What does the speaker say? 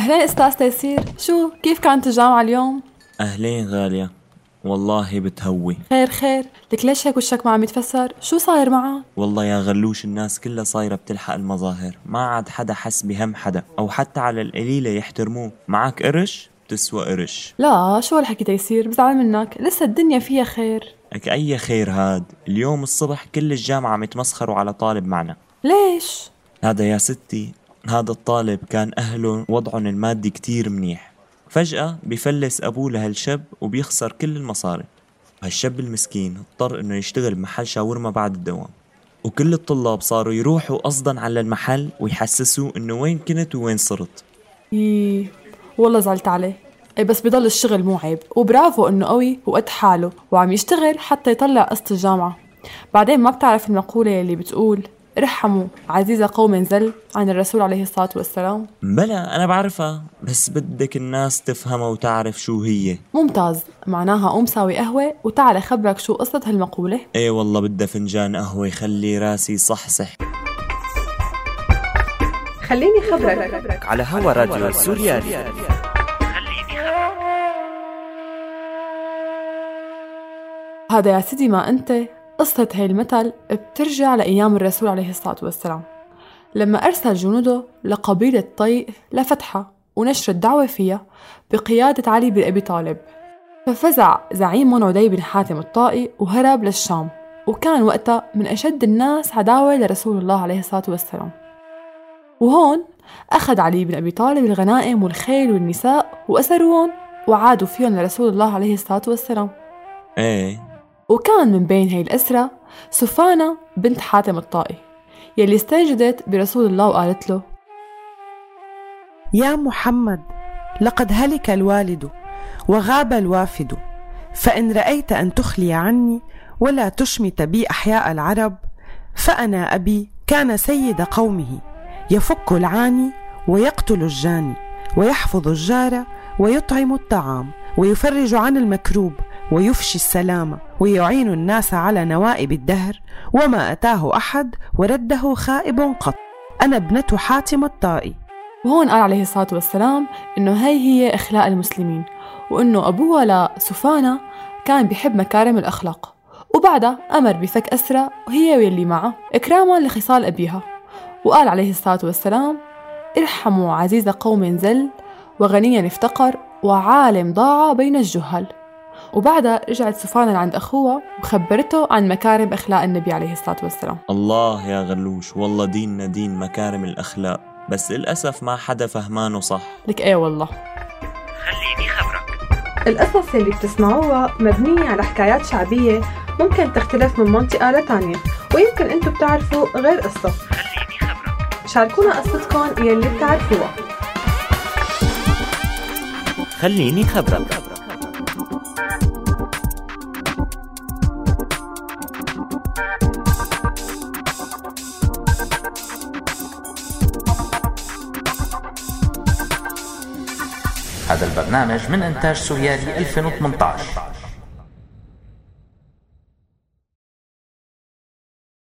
أهلين أستاذ تيسير. شو كيف كانت الجامعة اليوم؟ أهلين غالية. والله بتهوي. خير خير. لك ليش هيك وشك ما عم يتفسر؟ شو صاير معه؟ والله يا غلوش الناس كلها صايرة بتلحق المظاهر. ما عاد حدا حس بهم حدا. أو حتى على القليلة يحترموه. معك قرش؟ بتسوى قرش. لا شو هالحكي تيسير؟ بزعل منك. لسه الدنيا فيها خير. لك أي خير هاد؟ اليوم الصبح كل الجامعة متمسخروا على طالب معنا. ليش؟ هذا يا ستي هذا الطالب كان أهله وضعهم المادي كتير منيح. فجأة بفلس أبوه لهالشاب وبيخسر كل المصاري. هالشاب المسكين اضطر إنه يشتغل بمحل شاورما بعد الدوام. وكل الطلاب صاروا يروحوا قصدا على المحل ويحسسوا إنه وين كنت وين صرت. إيه والله زعلت عليه. اي بس بضل الشغل مو عيب. وبرافو إنه قوي وقد حاله وعم يشتغل حتى يطلع قسط الجامعة. بعدين ما بتعرف المقولة اللي بتقول. ارحموا عزيز قوم زل عن الرسول عليه الصلاة والسلام. بلا أنا بعرفها بس بدك الناس تفهمها وتعرف شو هي. ممتاز معناها قوم ساوي قهوة وتعال أخبرك شو قصة هالمقولة. إيه والله بدها فنجان قهوة يخلي راسي صحصح. خليني خبرك. على هوا راديو سوريالي. هذا يا سيدي ما أنت. قصة هاي المثل بترجع لأيام الرسول عليه الصلاة والسلام لما أرسل جنوده لقبيلة طيء لفتحة ونشر الدعوة فيها بقيادة علي بن أبي طالب. ففزع زعيمهم عدي بن حاتم الطائي وهرب للشام وكان وقتها من أشد الناس عداوة لرسول الله عليه الصلاة والسلام. وهون أخذ علي بن أبي طالب الغنائم والخيل والنساء وأسروهم وعادوا فيهم لرسول الله عليه الصلاة والسلام. إيه. وكان من بين هي الأسرة سفانة بنت حاتم الطائي يلي استنجدت برسول الله وقالت له يا محمد لقد هلك الوالد وغاب الوافد فإن رأيت أن تخلي عني ولا تشمت بي أحياء العرب فأنا أبي كان سيد قومه يفك العاني ويقتل الجاني ويحفظ الجار ويطعم الطعام ويفرج عن المكروب ويفشي السلام ويعين الناس على نوائب الدهر وما أتاه أحد ورده خائب قط. أنا ابنة حاتم الطائي. وهون قال عليه الصلاة والسلام إنه هي هي إخلاء المسلمين وإنه أبوها لسفانة كان بيحب مكارم الأخلاق. وبعدها أمر بفك أسرى وهي واللي معه إكراما لخصال أبيها. وقال عليه الصلاة والسلام ارحموا عزيز قوم زل وغنيا افتقر وعالم ضاع بين الجهل. وبعدها رجعت سفانة لعند أخوها وخبرته عن مكارم أخلاق النبي عليه الصلاة والسلام. الله يا غلوش والله ديننا دين مكارم الأخلاق بس للأسف ما حدا فهمانه صح. لك إيه والله. خليني خبرك القصص اللي بتسمعوها مبنية على حكايات شعبية ممكن تختلف من منطقة لتانية ويمكن أنتم بتعرفوا غير قصة. خليني خبرك شاركونا قصتكم يلي بتعرفوها. خليني خبرك هذا البرنامج من إنتاج سوريالي 2018